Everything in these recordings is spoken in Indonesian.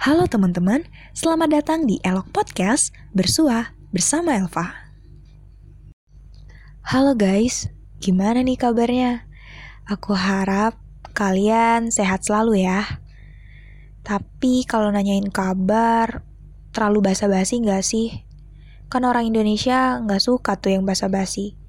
Halo teman-teman, selamat datang di Elok Podcast Bersua bersama Elva. Halo guys, gimana nih kabarnya? Aku harap kalian sehat selalu ya. Tapi kalau nanyain kabar, terlalu basa-basi nggak sih? Kan orang Indonesia nggak suka tuh yang basa-basi.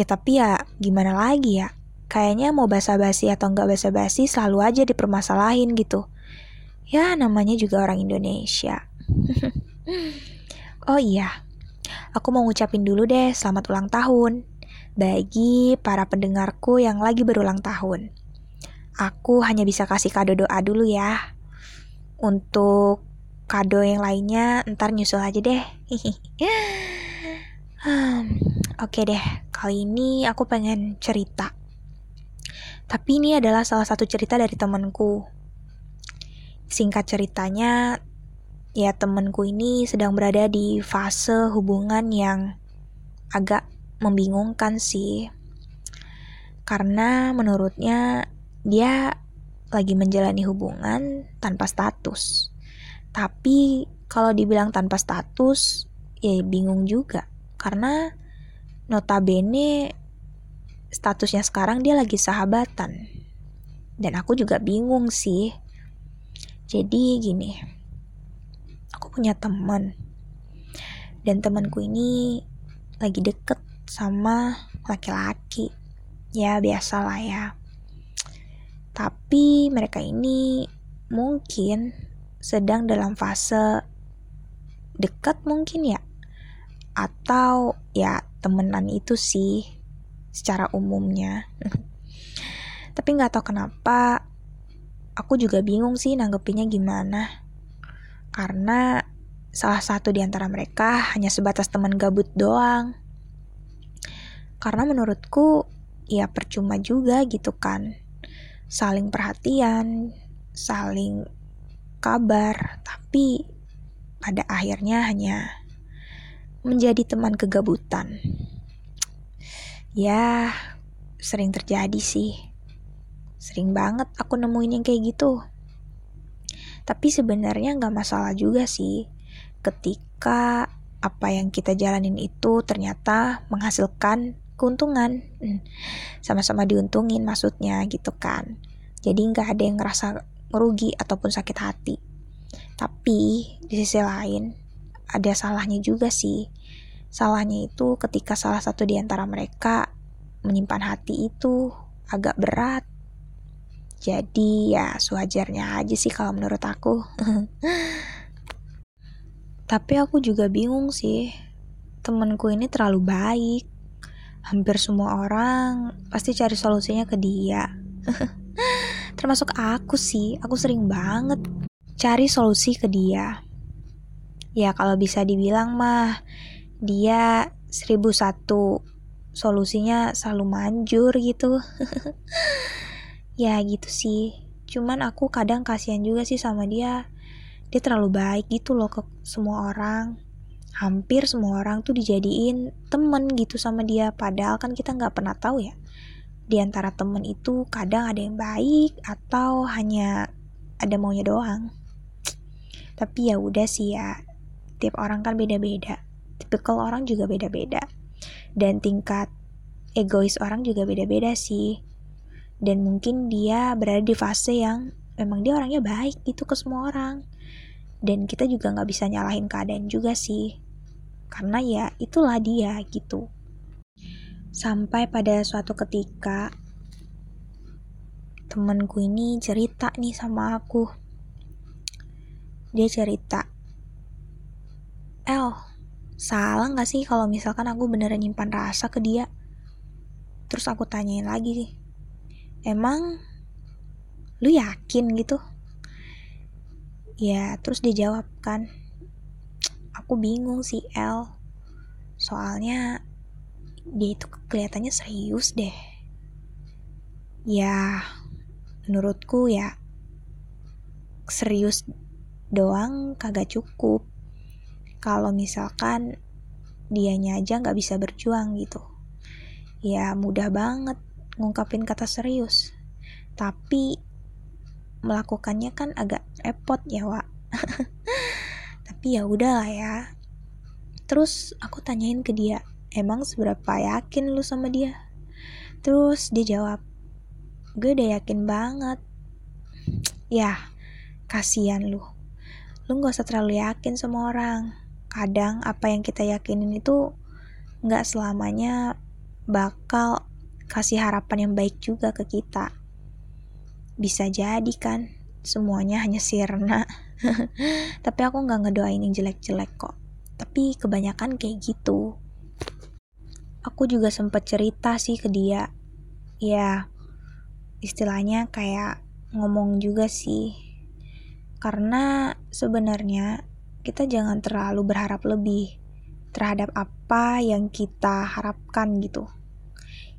Ya tapi ya gimana lagi ya? Kayaknya mau basa-basi atau nggak basa-basi selalu aja dipermasalahin gitu. Ya, namanya juga orang Indonesia. oh iya, aku mau ngucapin dulu deh selamat ulang tahun bagi para pendengarku yang lagi berulang tahun. Aku hanya bisa kasih kado doa dulu ya. Untuk kado yang lainnya ntar nyusul aja deh. hmm, Oke deh, kali ini aku pengen cerita. Tapi ini adalah salah satu cerita dari temanku Singkat ceritanya, ya temenku ini sedang berada di fase hubungan yang agak membingungkan sih. Karena menurutnya dia lagi menjalani hubungan tanpa status. Tapi kalau dibilang tanpa status, ya bingung juga. Karena notabene statusnya sekarang dia lagi sahabatan. Dan aku juga bingung sih jadi gini, aku punya teman dan temanku ini lagi deket sama laki-laki. Ya biasa lah ya. Tapi mereka ini mungkin sedang dalam fase dekat mungkin ya. Atau ya temenan itu sih secara umumnya. Tapi nggak tahu kenapa aku juga bingung sih nanggepinnya gimana. Karena salah satu di antara mereka hanya sebatas teman gabut doang. Karena menurutku ya percuma juga gitu kan. Saling perhatian, saling kabar, tapi pada akhirnya hanya menjadi teman kegabutan. Ya, sering terjadi sih. Sering banget aku nemuin yang kayak gitu. Tapi sebenarnya nggak masalah juga sih. Ketika apa yang kita jalanin itu ternyata menghasilkan keuntungan. Hmm, sama-sama diuntungin maksudnya gitu kan. Jadi nggak ada yang ngerasa merugi ataupun sakit hati. Tapi di sisi lain ada salahnya juga sih. Salahnya itu ketika salah satu di antara mereka menyimpan hati itu agak berat jadi ya sewajarnya aja sih kalau menurut aku. Tapi aku juga bingung sih. Temenku ini terlalu baik. Hampir semua orang pasti cari solusinya ke dia. Termasuk aku sih, aku sering banget cari solusi ke dia. Ya kalau bisa dibilang mah dia seribu satu solusinya selalu manjur gitu. ya gitu sih. Cuman aku kadang kasihan juga sih sama dia. Dia terlalu baik gitu loh ke semua orang. Hampir semua orang tuh dijadiin temen gitu sama dia. Padahal kan kita nggak pernah tahu ya di antara temen itu kadang ada yang baik atau hanya ada maunya doang. Tapi ya udah sih ya tiap orang kan beda-beda. Tipikal orang juga beda-beda. Dan tingkat egois orang juga beda-beda sih dan mungkin dia berada di fase yang memang dia orangnya baik gitu ke semua orang. Dan kita juga nggak bisa nyalahin keadaan juga sih. Karena ya itulah dia gitu. Sampai pada suatu ketika temanku ini cerita nih sama aku. Dia cerita El salah nggak sih kalau misalkan aku beneran nyimpan rasa ke dia? Terus aku tanyain lagi sih emang lu yakin gitu? Ya terus dia jawab kan aku bingung sih El. Soalnya dia itu kelihatannya serius deh. Ya menurutku ya serius doang kagak cukup. Kalau misalkan dianya aja nggak bisa berjuang gitu. Ya mudah banget ngungkapin kata serius. Tapi melakukannya kan agak repot ya Wak. Tapi ya udahlah ya. Terus aku tanyain ke dia emang seberapa yakin lu sama dia? Terus dia jawab gue udah yakin banget. Ya kasihan lu. Lu gak usah terlalu yakin sama orang. Kadang apa yang kita yakinin itu nggak selamanya bakal kasih harapan yang baik juga ke kita. Bisa jadi kan, semuanya hanya sirna. Tapi aku nggak ngedoain yang jelek-jelek kok. Tapi kebanyakan kayak gitu. Aku juga sempet cerita sih ke dia. Ya, istilahnya kayak ngomong juga sih. Karena sebenarnya kita jangan terlalu berharap lebih terhadap apa yang kita harapkan gitu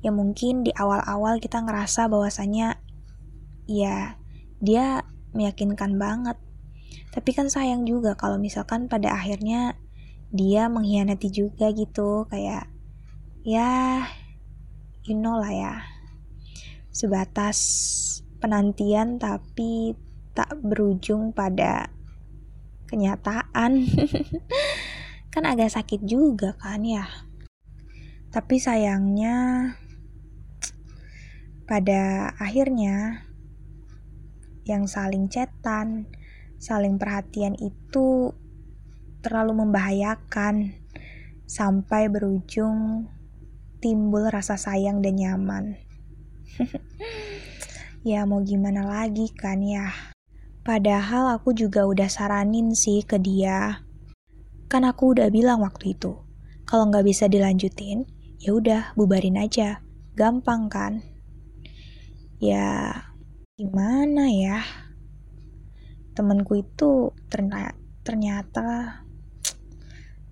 ya mungkin di awal-awal kita ngerasa bahwasanya ya dia meyakinkan banget. Tapi kan sayang juga kalau misalkan pada akhirnya dia mengkhianati juga gitu kayak ya you know lah ya sebatas penantian tapi tak berujung pada kenyataan. Kan agak sakit juga kan ya. Tapi sayangnya pada akhirnya, yang saling cetan, saling perhatian itu terlalu membahayakan sampai berujung timbul rasa sayang dan nyaman. ya mau gimana lagi kan ya. Padahal aku juga udah saranin sih ke dia. Kan aku udah bilang waktu itu, kalau nggak bisa dilanjutin, ya udah bubarin aja. Gampang kan? Ya gimana ya temanku itu ternyata, ternyata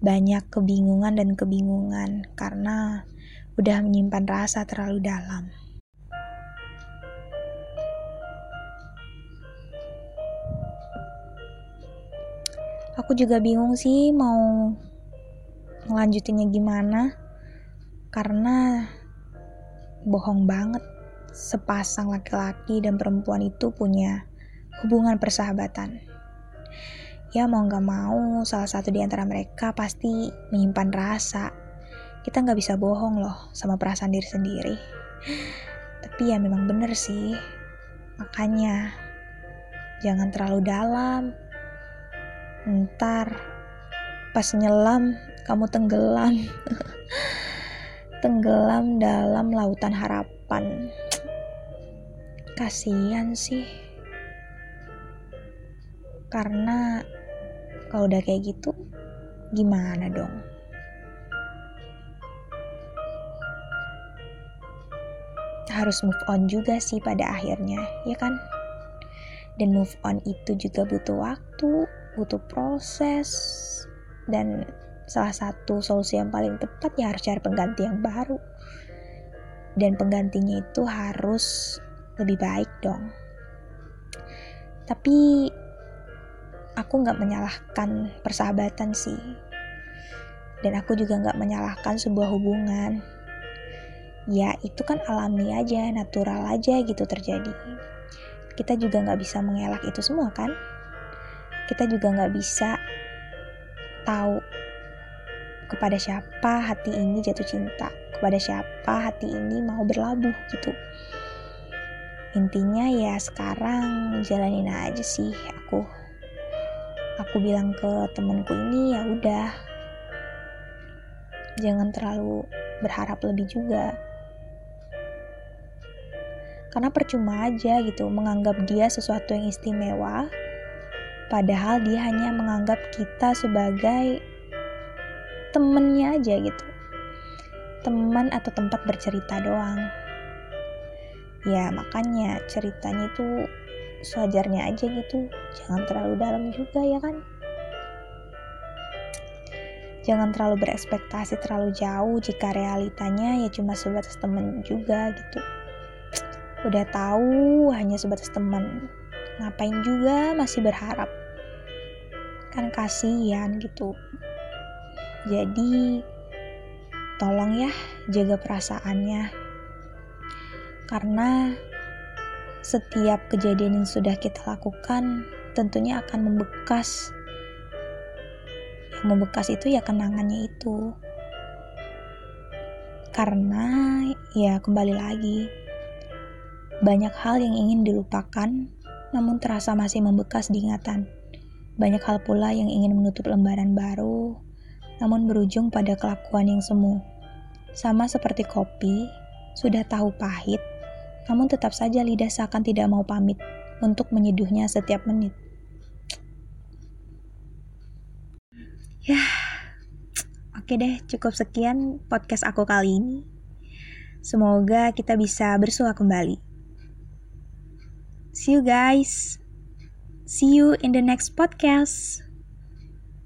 banyak kebingungan dan kebingungan karena udah menyimpan rasa terlalu dalam. Aku juga bingung sih mau ngelanjutinnya gimana karena bohong banget sepasang laki-laki dan perempuan itu punya hubungan persahabatan. Ya mau gak mau, salah satu di antara mereka pasti menyimpan rasa. Kita gak bisa bohong loh sama perasaan diri sendiri. Tapi ya memang bener sih. Makanya, jangan terlalu dalam. Ntar, pas nyelam, kamu tenggelam. tenggelam dalam lautan harapan kasihan sih. Karena kalau udah kayak gitu gimana dong? Harus move on juga sih pada akhirnya ya kan? Dan move on itu juga butuh waktu butuh proses dan salah satu solusi yang paling tepat ya harus cari pengganti yang baru. Dan penggantinya itu harus lebih baik dong. Tapi aku nggak menyalahkan persahabatan sih. Dan aku juga nggak menyalahkan sebuah hubungan. Ya itu kan alami aja, natural aja gitu terjadi. Kita juga nggak bisa mengelak itu semua kan. Kita juga nggak bisa tahu kepada siapa hati ini jatuh cinta, kepada siapa hati ini mau berlabuh gitu intinya ya sekarang jalanin aja sih. Aku aku bilang ke temenku ini ya udah. Jangan terlalu berharap lebih juga. Karena percuma aja gitu menganggap dia sesuatu yang istimewa padahal dia hanya menganggap kita sebagai temennya aja gitu. Teman atau tempat bercerita doang ya makanya ceritanya itu sewajarnya aja gitu. Jangan terlalu dalam juga ya kan? Jangan terlalu berekspektasi terlalu jauh jika realitanya ya cuma sebatas temen juga gitu. Udah tahu hanya sebatas teman. Ngapain juga masih berharap? Kan kasihan gitu. Jadi tolong ya jaga perasaannya karena setiap kejadian yang sudah kita lakukan tentunya akan membekas. Yang membekas itu ya kenangannya itu. Karena ya kembali lagi, banyak hal yang ingin dilupakan, namun terasa masih membekas di ingatan. Banyak hal pula yang ingin menutup lembaran baru, namun berujung pada kelakuan yang semu. Sama seperti kopi, sudah tahu pahit, namun tetap saja lidah seakan tidak mau pamit untuk menyeduhnya setiap menit. Ya, oke deh, cukup sekian podcast aku kali ini. Semoga kita bisa bersua kembali. See you guys. See you in the next podcast.